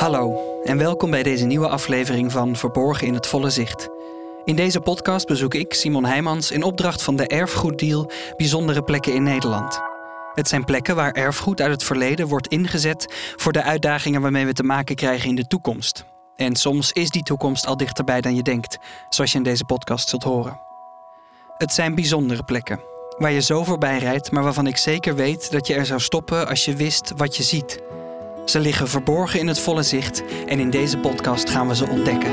Hallo en welkom bij deze nieuwe aflevering van Verborgen in het Volle Zicht. In deze podcast bezoek ik, Simon Heijmans, in opdracht van de Erfgoeddeal bijzondere plekken in Nederland. Het zijn plekken waar erfgoed uit het verleden wordt ingezet voor de uitdagingen waarmee we te maken krijgen in de toekomst. En soms is die toekomst al dichterbij dan je denkt, zoals je in deze podcast zult horen. Het zijn bijzondere plekken, waar je zo voorbij rijdt, maar waarvan ik zeker weet dat je er zou stoppen als je wist wat je ziet. Ze liggen verborgen in het volle zicht en in deze podcast gaan we ze ontdekken.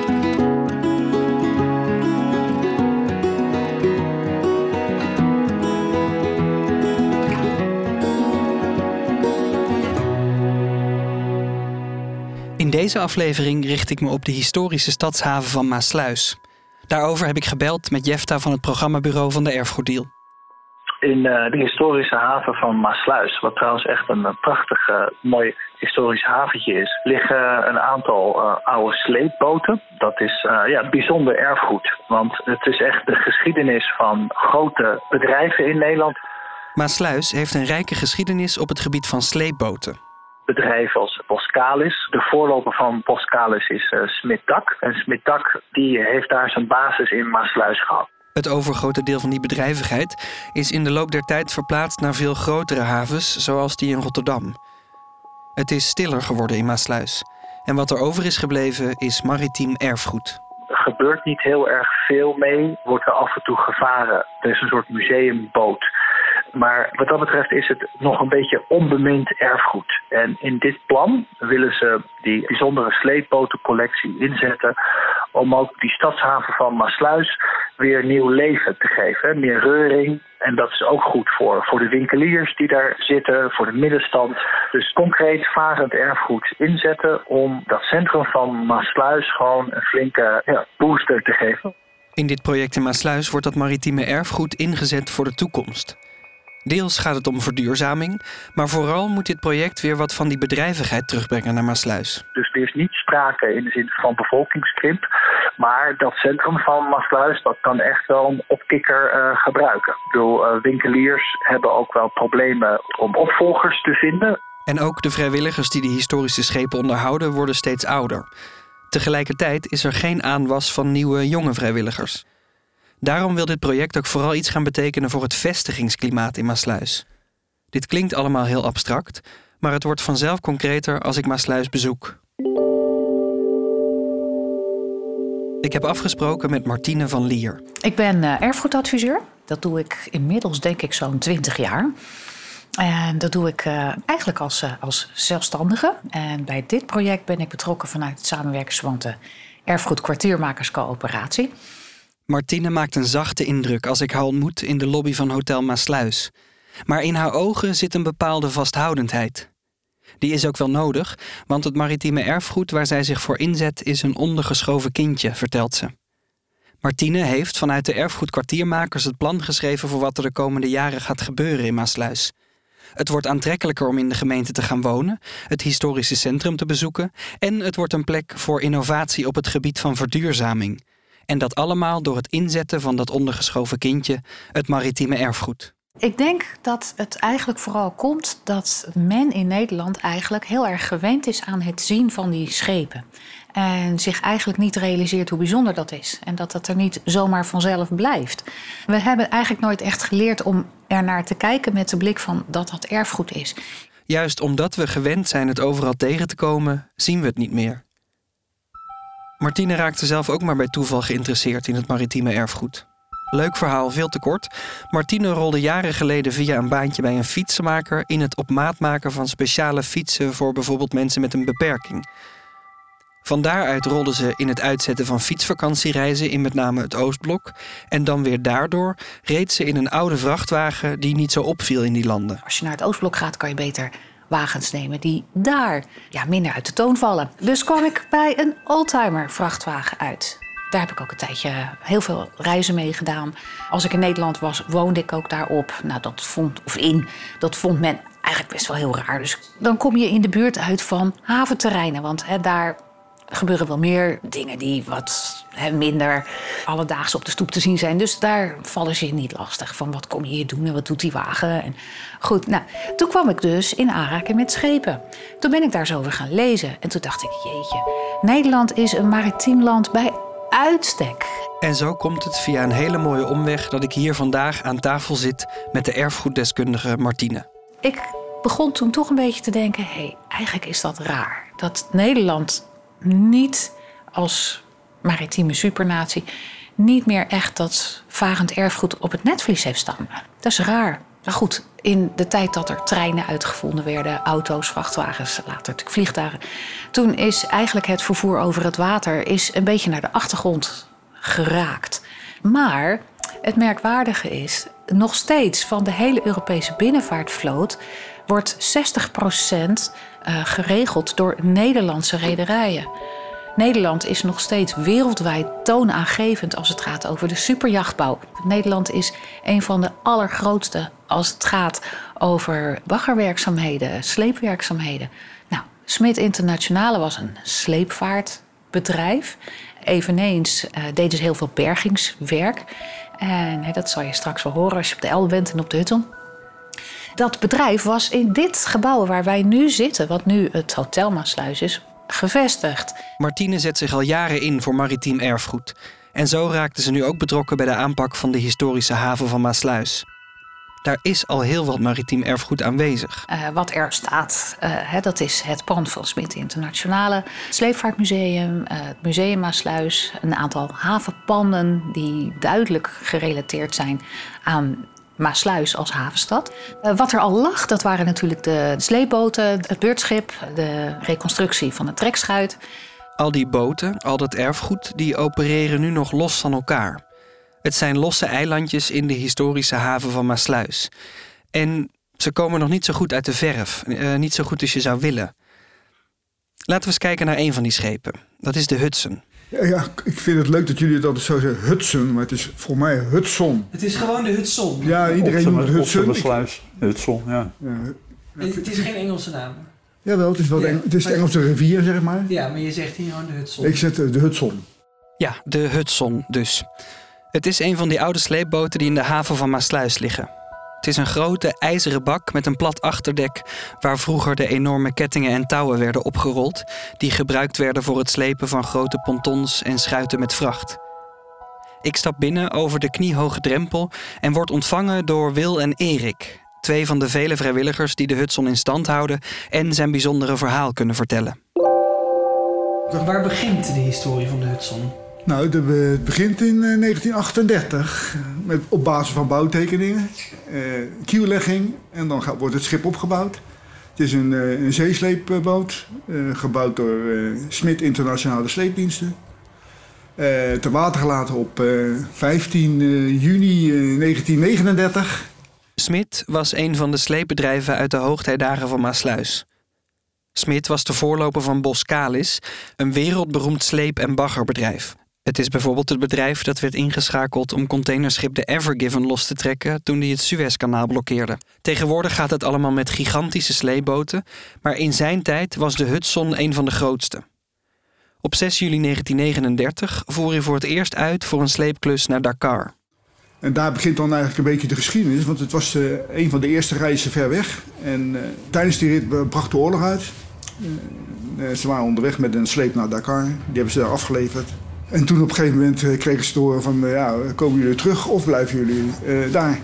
In deze aflevering richt ik me op de historische stadshaven van Maasluis. Daarover heb ik gebeld met Jefta van het programmabureau van de Erfgoeddeal. In uh, de historische haven van Maasluis, wat trouwens echt een uh, prachtig uh, mooi historisch haventje is, liggen een aantal oude sleepboten. Dat is ja, bijzonder erfgoed, want het is echt de geschiedenis van grote bedrijven in Nederland. Maasluis heeft een rijke geschiedenis op het gebied van sleepboten bedrijven als Boskalis. De voorloper van Boskalis is uh. En Smit-Dak die heeft daar zijn basis in Maasluis gehad. Het overgrote deel van die bedrijvigheid is in de loop der tijd verplaatst naar veel grotere havens, zoals die in Rotterdam. Het is stiller geworden in Maasluis. En wat er over is gebleven is maritiem erfgoed. Er gebeurt niet heel erg veel mee, wordt er af en toe gevaren. Er is een soort museumboot maar wat dat betreft is het nog een beetje onbemind erfgoed. En in dit plan willen ze die bijzondere sleepbotencollectie inzetten om ook die stadshaven van Maasluis weer nieuw leven te geven. Meer reuring. En dat is ook goed voor, voor de winkeliers die daar zitten, voor de middenstand. Dus concreet varend erfgoed inzetten om dat centrum van Maasluis gewoon een flinke ja, booster te geven. In dit project in Maasluis wordt dat maritieme erfgoed ingezet voor de toekomst. Deels gaat het om verduurzaming, maar vooral moet dit project weer wat van die bedrijvigheid terugbrengen naar Maasluis. Dus er is niet sprake in de zin van bevolkingskrimp, maar dat centrum van Maasluis dat kan echt wel een opkikker uh, gebruiken. Ik bedoel, uh, winkeliers hebben ook wel problemen om opvolgers te vinden. En ook de vrijwilligers die de historische schepen onderhouden worden steeds ouder. Tegelijkertijd is er geen aanwas van nieuwe jonge vrijwilligers. Daarom wil dit project ook vooral iets gaan betekenen voor het vestigingsklimaat in Maasluis. Dit klinkt allemaal heel abstract, maar het wordt vanzelf concreter als ik Maasluis bezoek. Ik heb afgesproken met Martine van Lier. Ik ben uh, erfgoedadviseur. Dat doe ik inmiddels denk ik zo'n 20 jaar. En dat doe ik uh, eigenlijk als, uh, als zelfstandige. En bij dit project ben ik betrokken vanuit het samenwerkingsverband Erfgoed Kwartiermakerscoöperatie. Martine maakt een zachte indruk als ik haar ontmoet in de lobby van Hotel Maasluis. Maar in haar ogen zit een bepaalde vasthoudendheid. Die is ook wel nodig, want het maritieme erfgoed waar zij zich voor inzet is een ondergeschoven kindje, vertelt ze. Martine heeft vanuit de erfgoedkwartiermakers het plan geschreven voor wat er de komende jaren gaat gebeuren in Maasluis. Het wordt aantrekkelijker om in de gemeente te gaan wonen, het historische centrum te bezoeken en het wordt een plek voor innovatie op het gebied van verduurzaming. En dat allemaal door het inzetten van dat ondergeschoven kindje, het maritieme erfgoed. Ik denk dat het eigenlijk vooral komt dat men in Nederland eigenlijk heel erg gewend is aan het zien van die schepen. En zich eigenlijk niet realiseert hoe bijzonder dat is. En dat dat er niet zomaar vanzelf blijft. We hebben eigenlijk nooit echt geleerd om er naar te kijken met de blik van dat dat erfgoed is. Juist omdat we gewend zijn het overal tegen te komen, zien we het niet meer. Martine raakte zelf ook maar bij toeval geïnteresseerd in het maritieme erfgoed. Leuk verhaal, veel te kort. Martine rolde jaren geleden via een baantje bij een fietsenmaker in het op maat maken van speciale fietsen voor bijvoorbeeld mensen met een beperking. Van daaruit rolde ze in het uitzetten van fietsvakantiereizen in met name het Oostblok. En dan weer daardoor reed ze in een oude vrachtwagen die niet zo opviel in die landen. Als je naar het Oostblok gaat, kan je beter wagens nemen die daar ja, minder uit de toon vallen. Dus kwam ik bij een oldtimer vrachtwagen uit. Daar heb ik ook een tijdje heel veel reizen mee gedaan. Als ik in Nederland was, woonde ik ook daarop. Nou, dat vond, of in, dat vond men eigenlijk best wel heel raar. Dus dan kom je in de buurt uit van haventerreinen. Want hè, daar gebeuren wel meer dingen die wat minder alledaags op de stoep te zien zijn. Dus daar vallen ze je niet lastig. Van wat kom je hier doen en wat doet die wagen? En goed, nou, toen kwam ik dus in aanraking met schepen. Toen ben ik daar zo over gaan lezen. En toen dacht ik, jeetje, Nederland is een maritiem land bij uitstek. En zo komt het via een hele mooie omweg dat ik hier vandaag aan tafel zit met de erfgoeddeskundige Martine. Ik begon toen toch een beetje te denken: hé, hey, eigenlijk is dat raar. Dat Nederland niet als maritieme supernatie niet meer echt dat varend erfgoed op het netvlies heeft staan. Dat is raar. Maar goed, in de tijd dat er treinen uitgevonden werden, auto's, vrachtwagens, later natuurlijk vliegtuigen, toen is eigenlijk het vervoer over het water is een beetje naar de achtergrond geraakt. Maar het merkwaardige is, nog steeds van de hele Europese binnenvaartvloot wordt 60% eh, geregeld door Nederlandse rederijen. Nederland is nog steeds wereldwijd toonaangevend als het gaat over de superjachtbouw. Nederland is een van de allergrootste als het gaat over baggerwerkzaamheden, sleepwerkzaamheden. Nou, Smit Internationale was een sleepvaartbedrijf. Eveneens uh, deden ze heel veel bergingswerk. En dat zal je straks wel horen als je op de El bent en op de Hutton. Dat bedrijf was in dit gebouw waar wij nu zitten, wat nu het Hotel Maasluis is, gevestigd. Martine zet zich al jaren in voor maritiem erfgoed. En zo raakte ze nu ook betrokken bij de aanpak van de historische haven van Maasluis. Daar is al heel wat maritiem erfgoed aanwezig. Uh, wat er staat, uh, hè, dat is het pand van Smit Internationale, het Sleepvaartmuseum, uh, het Museum Maasluis, een aantal havenpanden die duidelijk gerelateerd zijn aan Maasluis als havenstad. wat er al lag, dat waren natuurlijk de sleepboten, het beurtschip, de reconstructie van de trekschuit. Al die boten, al dat erfgoed, die opereren nu nog los van elkaar. Het zijn losse eilandjes in de historische haven van Maasluis. En ze komen nog niet zo goed uit de verf, uh, niet zo goed als je zou willen. Laten we eens kijken naar een van die schepen. Dat is de Hudson. Ja, ja, ik vind het leuk dat jullie het altijd zo zeggen, Hudson, maar het is voor mij Hudson. Het is gewoon de Hudson. Ja, iedereen noemt het Hudson. Sluis, Hudson, ja. ja. Het is geen Engelse naam. Jawel, het is, wel het, is de Engelse rivier, zeg maar. Ja, maar je zegt hier gewoon de Hudson. Ik zet de Hudson. Ja, de Hudson dus. Het is een van die oude sleepboten die in de haven van Maasluis liggen. Het is een grote ijzeren bak met een plat achterdek waar vroeger de enorme kettingen en touwen werden opgerold, die gebruikt werden voor het slepen van grote pontons en schuiten met vracht. Ik stap binnen over de kniehoge drempel en word ontvangen door Wil en Erik, twee van de vele vrijwilligers die de Hudson in stand houden en zijn bijzondere verhaal kunnen vertellen. Waar begint de historie van de Hudson? Nou, het begint in 1938 eh, met, op basis van bouwtekeningen, uh, kiellegging en dan gaat, wordt het schip opgebouwd. Het is een, uh, een zeesleepboot, gebouwd door Smit Internationale Sleepdiensten. ter water gelaten op 15 juni 1939. Smit was een van de sleepbedrijven uit de hoogtijdagen van Maasluis. Smit was de voorloper van Boskalis, een wereldberoemd sleep- en baggerbedrijf. Het is bijvoorbeeld het bedrijf dat werd ingeschakeld om containerschip de Evergiven los te trekken toen die het Suezkanaal blokkeerde. Tegenwoordig gaat het allemaal met gigantische sleeboten, maar in zijn tijd was de Hudson een van de grootste. Op 6 juli 1939 voer hij voor het eerst uit voor een sleepklus naar Dakar. En daar begint dan eigenlijk een beetje de geschiedenis, want het was uh, een van de eerste reizen ver weg. En uh, tijdens die rit bracht de oorlog uit. Ze waren onderweg met een sleep naar Dakar, die hebben ze daar afgeleverd. En toen op een gegeven moment eh, kregen ze te horen van, eh, ja, komen jullie terug of blijven jullie uh, daar?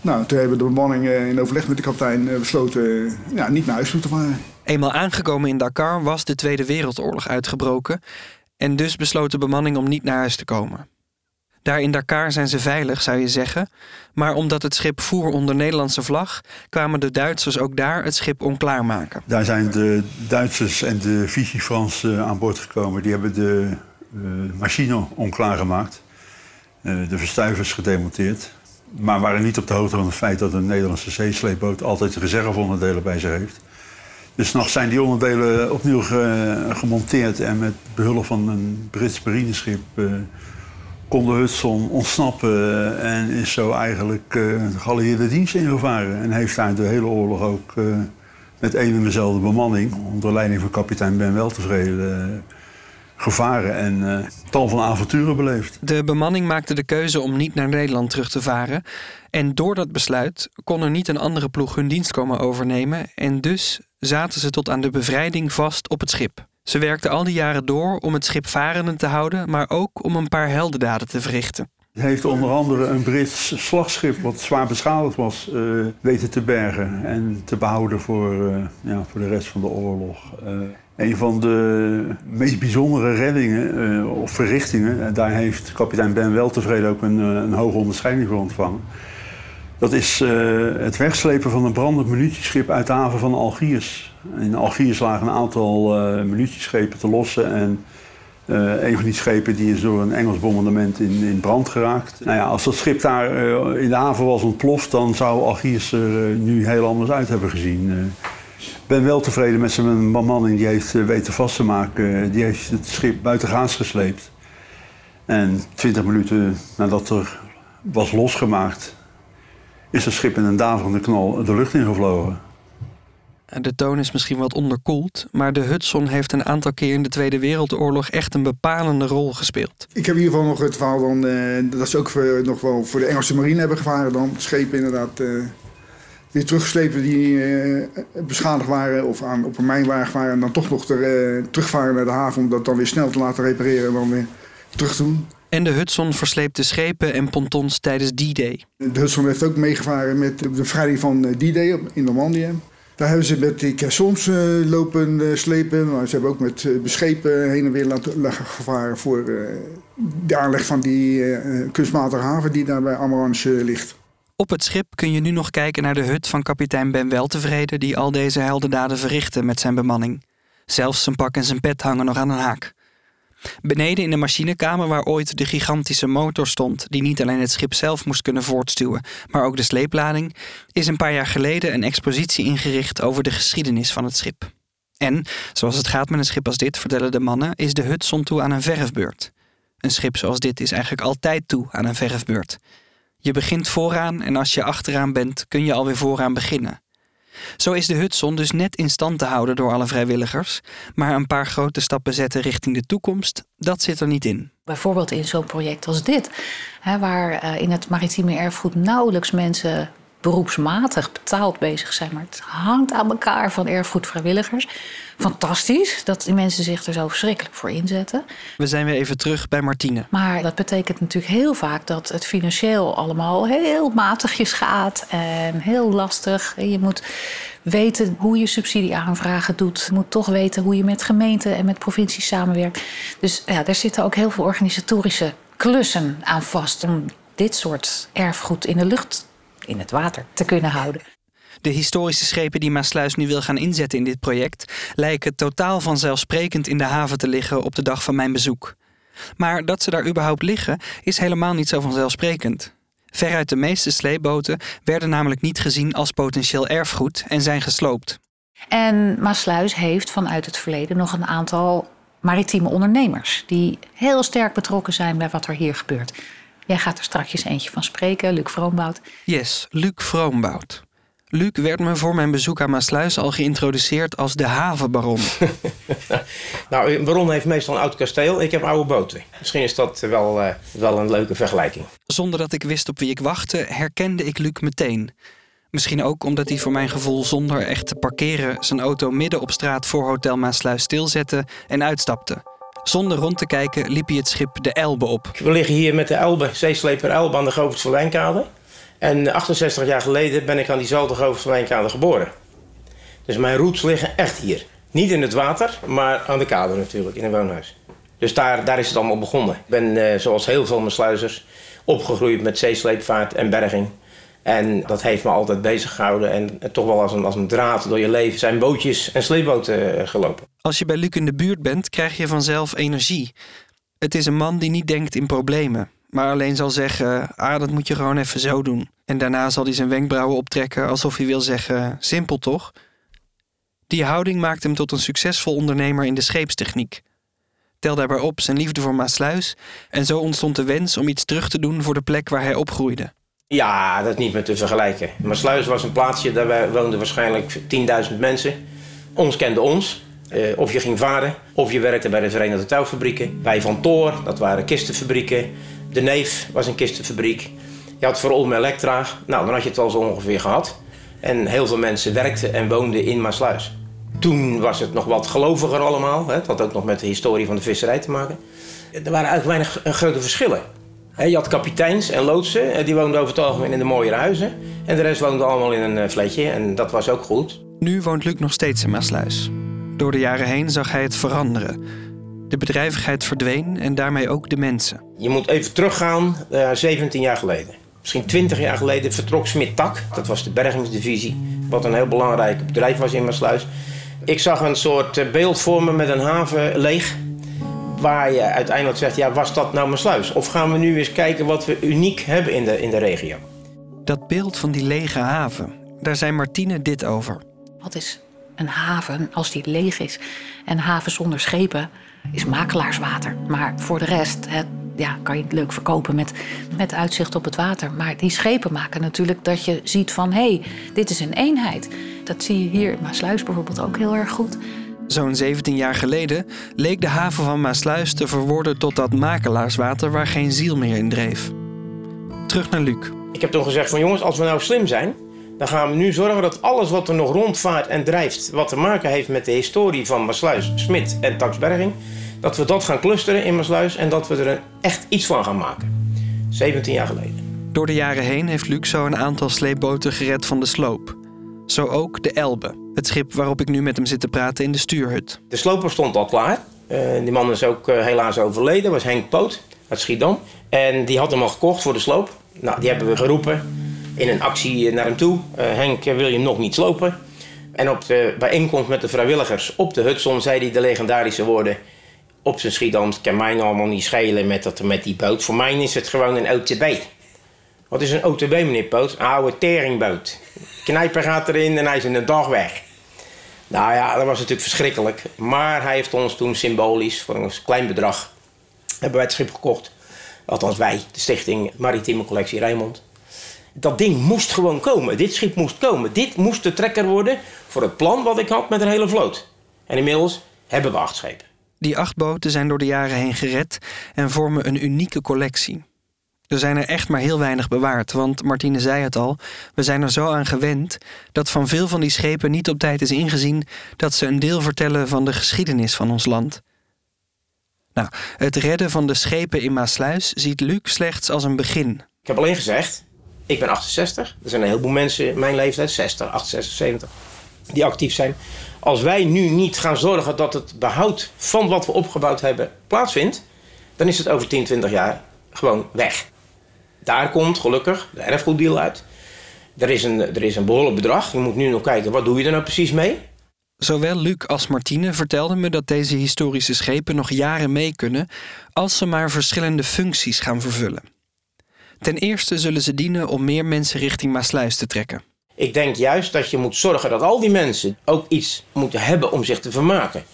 Nou, toen hebben de bemanning in overleg met de kapitein besloten ja, niet naar huis toe te varen. Eenmaal aangekomen in Dakar was de Tweede Wereldoorlog uitgebroken en dus besloot de bemanning om niet naar huis te komen. Daar in Dakar zijn ze veilig, zou je zeggen. Maar omdat het schip voer onder Nederlandse vlag, kwamen de Duitsers ook daar het schip onklaarmaken. Daar zijn de Duitsers en de Vichy France aan boord gekomen. Die hebben de de machine onklaargemaakt. Uh, de verstuivers gedemonteerd. Maar waren niet op de hoogte van het feit dat een Nederlandse zeesleepboot altijd reserveonderdelen bij zich heeft. Dus nog zijn die onderdelen opnieuw gemonteerd en met behulp van een Brits marineschip uh, kon de Hudson ontsnappen en is zo eigenlijk de geallieerde dienst ingevaren. En heeft daar de hele oorlog ook met één en dezelfde bemanning, onder leiding van kapitein Ben Weltevreden, gevaren en uh, tal van avonturen beleefd. De bemanning maakte de keuze om niet naar Nederland terug te varen. En door dat besluit kon er niet een andere ploeg hun dienst komen overnemen. En dus zaten ze tot aan de bevrijding vast op het schip. Ze werkten al die jaren door om het schip varende te houden, maar ook om een paar heldendaden te verrichten. Het heeft onder andere een Brits slagschip, wat zwaar beschadigd was, uh, weten te bergen en te behouden voor, uh, ja, voor de rest van de oorlog. Uh, een van de meest bijzondere reddingen of verrichtingen, daar heeft kapitein Ben Weltevreden ook een, een hoge onderscheiding voor ontvangen. Dat is het wegslepen van een brandend munitieschip uit de haven van Algiers. In Algiers lagen een aantal munitieschepen te lossen en uh, een van die schepen die is door een Engels bombardement in, in brand geraakt. Nou ja, als dat schip daar uh, in de haven was ontploft, dan zou Algiers er uh, nu heel anders uit hebben gezien. Ik ben wel tevreden met zijn bemanning, die heeft weten vast te maken. die heeft het schip buiten gaas gesleept. En twintig minuten nadat er was losgemaakt, is het schip in een daverende knal de lucht ingevlogen. De toon is misschien wat onderkoeld, maar de Hudson heeft een aantal keer in de Tweede Wereldoorlog echt een bepalende rol gespeeld. Ik heb in ieder geval nog het verhaal dan, uh, dat ze ook voor, nog wel voor de Engelse marine hebben gevaren dan. Schepen inderdaad uh, weer teruggeslepen die uh, beschadigd waren of aan, op een mijn waren. En dan toch nog ter, terugvaren naar de haven om dat dan weer snel te laten repareren en dan weer terug te doen. En de Hudson versleepte schepen en pontons tijdens D-Day. De Hudson heeft ook meegevaren met de bevrijding van D-Day in Normandië. Daar hebben ze met die uh, lopen slepen. Maar ze hebben ook met beschepen heen en weer laten gevaren voor de aanleg van die kunstmatige haven die daar bij Amarantje ligt. Op het schip kun je nu nog kijken naar de hut van kapitein Ben Weltevreden... die al deze heldendaden verrichtte met zijn bemanning. Zelfs zijn pak en zijn pet hangen nog aan een haak. Beneden in de machinekamer waar ooit de gigantische motor stond, die niet alleen het schip zelf moest kunnen voortstuwen, maar ook de sleeplading, is een paar jaar geleden een expositie ingericht over de geschiedenis van het schip. En, zoals het gaat met een schip als dit, vertellen de mannen, is de Hudson toe aan een verfbeurt. Een schip zoals dit is eigenlijk altijd toe aan een verfbeurt. Je begint vooraan en als je achteraan bent, kun je alweer vooraan beginnen. Zo is de Hudson dus net in stand te houden door alle vrijwilligers, maar een paar grote stappen zetten richting de toekomst, dat zit er niet in. Bijvoorbeeld in zo'n project als dit, hè, waar uh, in het maritieme erfgoed nauwelijks mensen beroepsmatig betaald bezig zijn, maar het hangt aan elkaar van erfgoedvrijwilligers. Fantastisch dat die mensen zich er zo verschrikkelijk voor inzetten. We zijn weer even terug bij Martine. Maar dat betekent natuurlijk heel vaak dat het financieel allemaal heel matigjes gaat en heel lastig. Je moet weten hoe je subsidieaanvragen doet. Je moet toch weten hoe je met gemeenten en met provincies samenwerkt. Dus ja, daar zitten ook heel veel organisatorische klussen aan vast om dit soort erfgoed in de lucht in het water te kunnen houden. De historische schepen die Maasluis nu wil gaan inzetten in dit project lijken totaal vanzelfsprekend in de haven te liggen op de dag van mijn bezoek. Maar dat ze daar überhaupt liggen is helemaal niet zo vanzelfsprekend. Veruit de meeste sleepboten werden namelijk niet gezien als potentieel erfgoed en zijn gesloopt. En Maasluis heeft vanuit het verleden nog een aantal maritieme ondernemers die heel sterk betrokken zijn bij wat er hier gebeurt. Jij gaat er straks eentje van spreken, Luc Vroombout. Yes, Luc Vroombout. Luc werd me voor mijn bezoek aan Maasluis al geïntroduceerd als de havenbaron. nou, een baron heeft meestal een oud kasteel. Ik heb oude boten. Misschien is dat wel, uh, wel een leuke vergelijking. Zonder dat ik wist op wie ik wachtte, herkende ik Luc meteen. Misschien ook omdat hij voor mijn gevoel zonder echt te parkeren... zijn auto midden op straat voor Hotel Maasluis stilzette en uitstapte. Zonder rond te kijken liep hij het schip de Elbe op. We liggen hier met de Elbe, zeesleper Elbe aan de Govert van Wijnkade. En 68 jaar geleden ben ik aan diezelfde Govert van Wijnkade geboren. Dus mijn roots liggen echt hier. Niet in het water, maar aan de kade natuurlijk, in een woonhuis. Dus daar, daar is het allemaal begonnen. Ik ben, eh, zoals heel veel mijn sluizers, opgegroeid met zeesleepvaart en berging. En dat heeft me altijd bezig gehouden. En toch wel als een, als een draad door je leven zijn bootjes en sleepboten eh, gelopen. Als je bij Luc in de buurt bent, krijg je vanzelf energie. Het is een man die niet denkt in problemen, maar alleen zal zeggen: Ah, dat moet je gewoon even zo doen. En daarna zal hij zijn wenkbrauwen optrekken alsof hij wil zeggen: Simpel toch? Die houding maakt hem tot een succesvol ondernemer in de scheepstechniek. Tel daarbij op zijn liefde voor Maasluis en zo ontstond de wens om iets terug te doen voor de plek waar hij opgroeide. Ja, dat is niet meer te vergelijken. Maasluis was een plaatsje, daar woonden waarschijnlijk 10.000 mensen. Ons kende ons. Eh, of je ging varen, of je werkte bij de Verenigde Touwfabrieken. Bij Van Toor, dat waren kistenfabrieken. De Neef was een kistenfabriek. Je had voor Olme Elektra. Nou, dan had je het wel zo ongeveer gehad. En heel veel mensen werkten en woonden in Maasluis. Toen was het nog wat geloviger allemaal. Hè. Het had ook nog met de historie van de visserij te maken. Er waren eigenlijk weinig eh, grote verschillen. Je had kapiteins en loodsen, eh, die woonden over het algemeen in de mooiere huizen. En de rest woonde allemaal in een fletje en dat was ook goed. Nu woont Luc nog steeds in Maasluis. Door de jaren heen zag hij het veranderen. De bedrijvigheid verdween en daarmee ook de mensen. Je moet even teruggaan, uh, 17 jaar geleden. Misschien 20 jaar geleden vertrok Smit Tak. Dat was de bergingsdivisie, wat een heel belangrijk bedrijf was in Maasluis. Ik zag een soort eh, beeld voor me met een haven leeg. Waar je uiteindelijk zegt, ja, was dat nou Maasluis? Of gaan we nu eens kijken wat we uniek hebben in de, in de regio? Dat beeld van die lege haven, daar zei Martine dit over. Wat is een haven, als die leeg is, en een haven zonder schepen, is makelaarswater. Maar voor de rest het, ja, kan je het leuk verkopen met, met uitzicht op het water. Maar die schepen maken natuurlijk dat je ziet van... hé, hey, dit is een eenheid. Dat zie je hier in Maasluis bijvoorbeeld ook heel erg goed. Zo'n 17 jaar geleden leek de haven van Maasluis te verworden tot dat makelaarswater waar geen ziel meer in dreef. Terug naar Luc. Ik heb toen gezegd van jongens, als we nou slim zijn, dan gaan we nu zorgen dat alles wat er nog rondvaart en drijft, wat te maken heeft met de historie van Maasluis, Smit en Taxberging, dat we dat gaan clusteren in Maasluis en dat we er echt iets van gaan maken. 17 jaar geleden. Door de jaren heen heeft Luc zo een aantal sleepboten gered van de sloop. Zo ook de Elbe, het schip waarop ik nu met hem zit te praten in de stuurhut. De sloper stond al klaar. Uh, die man is ook uh, helaas overleden, was Henk Poot uit Schiedam. En die had hem al gekocht voor de sloop. Nou, die hebben we geroepen in een actie naar hem toe. Uh, Henk, wil je nog niet slopen? En op de bijeenkomst met de vrijwilligers op de Hudson zei hij de legendarische woorden... Op zijn Schiedam kan mij allemaal niet schelen met, dat, met die boot. Voor mij is het gewoon een OTB. Wat is een OTB, meneer Poot? Een oude teringboot. Knijper gaat erin en hij is in een dag weg. Nou ja, dat was natuurlijk verschrikkelijk. Maar hij heeft ons toen symbolisch, voor een klein bedrag, hebben wij het schip gekocht. Althans wij, de stichting Maritieme Collectie Rijnmond dat ding moest gewoon komen. Dit schip moest komen. Dit moest de trekker worden voor het plan wat ik had met een hele vloot. En inmiddels hebben we acht schepen. Die acht boten zijn door de jaren heen gered en vormen een unieke collectie. Er zijn er echt maar heel weinig bewaard, want Martine zei het al, we zijn er zo aan gewend dat van veel van die schepen niet op tijd is ingezien dat ze een deel vertellen van de geschiedenis van ons land. Nou, het redden van de schepen in Maasluis ziet Luc slechts als een begin. Ik heb alleen gezegd, ik ben 68. Er zijn een heleboel mensen in mijn leeftijd, 60, 68, 70, die actief zijn. Als wij nu niet gaan zorgen dat het behoud van wat we opgebouwd hebben plaatsvindt, dan is het over 10, 20 jaar gewoon weg. Daar komt gelukkig de erfgoeddeal uit. Er is, een, er is een behoorlijk bedrag. Je moet nu nog kijken, wat doe je er nou precies mee? Zowel Luc als Martine vertelden me dat deze historische schepen nog jaren mee kunnen als ze maar verschillende functies gaan vervullen. Ten eerste zullen ze dienen om meer mensen richting Maasluis te trekken. Ik denk juist dat je moet zorgen dat al die mensen ook iets moeten hebben om zich te vermaken.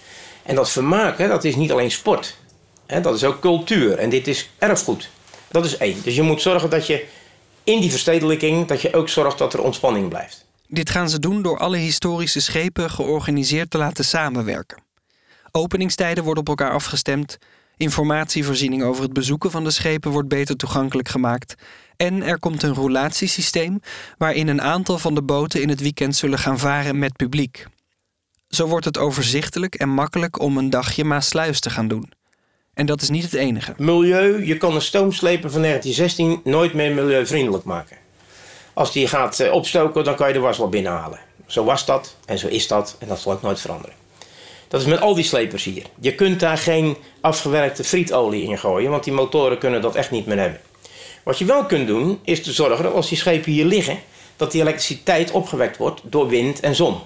En dat vermaken, dat is niet alleen sport. dat is ook cultuur en dit is erfgoed. Dat is één. Dus je moet zorgen dat je in die verstedelijking, dat je ook zorgt dat er ontspanning blijft. Dit gaan ze doen door alle historische schepen georganiseerd te laten samenwerken. Openingstijden worden op elkaar afgestemd, Informatievoorziening over het bezoeken van de schepen wordt beter toegankelijk gemaakt. En er komt een roulatiesysteem waarin een aantal van de boten in het weekend zullen gaan varen met publiek. Zo wordt het overzichtelijk en makkelijk om een dagje Maasluis te gaan doen. En dat is niet het enige. Milieu, je kan een stoomsleper van 1916 nooit meer milieuvriendelijk maken. Als die gaat eh, opstoken, dan kan je de was wel binnenhalen. Zo was dat en zo is dat en dat zal ook nooit veranderen. Dat is met al die slepers hier. Je kunt daar geen afgewerkte frietolie in gooien, want die motoren kunnen dat echt niet meer hebben. Wat je wel kunt doen, is te zorgen dat als die schepen hier liggen, dat die elektriciteit opgewekt wordt door wind en zon.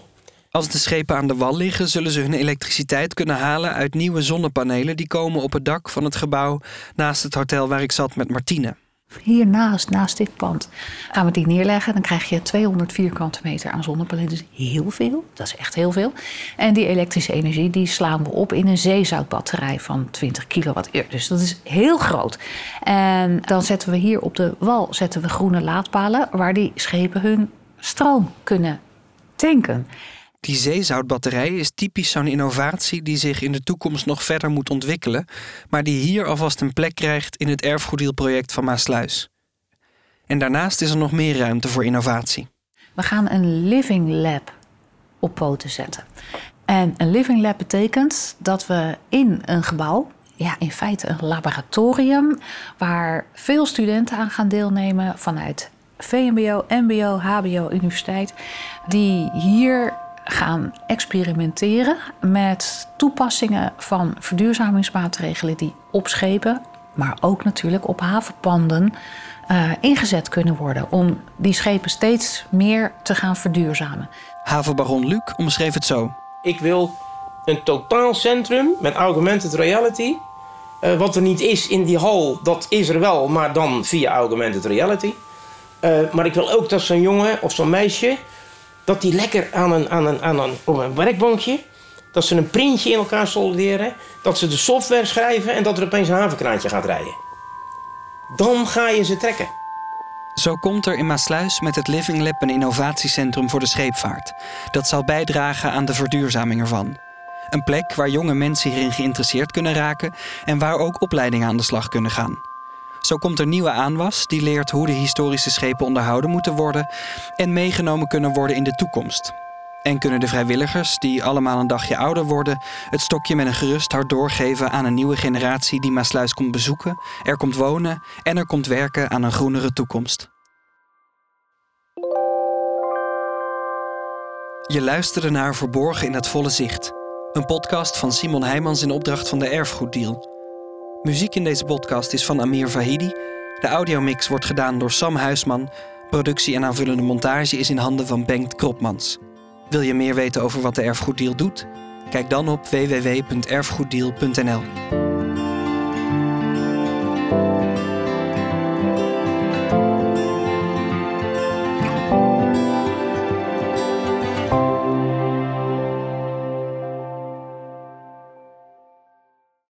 Als de schepen aan de wal liggen, zullen ze hun elektriciteit kunnen halen uit nieuwe zonnepanelen die komen op het dak van het gebouw naast het hotel waar ik zat met Martine. Hiernaast, naast dit pand, gaan we die neerleggen. Dan krijg je 200 vierkante meter aan zonnepanelen. Dus heel veel. Dat is echt heel veel. En die elektrische energie die slaan we op in een zeezoutbatterij van 20 kilowattuur. Dus dat is heel groot. En dan zetten we hier op de wal zetten we groene laadpalen waar die schepen hun stroom kunnen tanken. Die zeezoutbatterij is typisch zo'n innovatie die zich in de toekomst nog verder moet ontwikkelen, maar die hier alvast een plek krijgt in het erfgoeddeelproject van Maasluis. En daarnaast is er nog meer ruimte voor innovatie. We gaan een living lab op poten zetten. En een living lab betekent dat we in een gebouw, ja, in feite een laboratorium, waar veel studenten aan gaan deelnemen vanuit VMBO, MBO, HBO, universiteit, die hier gaan experimenteren met toepassingen van verduurzamingsmaatregelen die op schepen, maar ook natuurlijk op havenpanden uh, ingezet kunnen worden om die schepen steeds meer te gaan verduurzamen. Havenbaron Luc omschreef het zo. Ik wil een totaal centrum met augmented reality. Uh, wat er niet is in die hal, dat is er wel, maar dan via augmented reality. Uh, maar ik wil ook dat zo'n jongen of zo'n meisje, dat die lekker aan een, aan een, aan een, op een werkbankje, dat ze een printje in elkaar solderen, dat ze de software schrijven en dat er opeens een havenkraantje gaat rijden. Dan ga je ze trekken. Zo komt er in Maasluis met het Living Lab een innovatiecentrum voor de scheepvaart. Dat zal bijdragen aan de verduurzaming ervan. Een plek waar jonge mensen hierin geïnteresseerd kunnen raken en waar ook opleidingen aan de slag kunnen gaan. Zo komt er nieuwe aanwas die leert hoe de historische schepen onderhouden moeten worden en meegenomen kunnen worden in de toekomst. En kunnen de vrijwilligers, die allemaal een dagje ouder worden, het stokje met een gerust hart doorgeven aan een nieuwe generatie die Maasluis komt bezoeken, er komt wonen en er komt werken aan een groenere toekomst. Je luisterde naar Verborgen in het volle zicht, een podcast van Simon Heijmans in opdracht van de Erfgoeddeal. Muziek in deze podcast is van Amir Vahidi. De audiomix wordt gedaan door Sam Huisman. Productie en aanvullende montage is in handen van Bengt Kropmans. Wil je meer weten over wat de Erfgoeddeal doet? Kijk dan op www.erfgoeddeal.nl.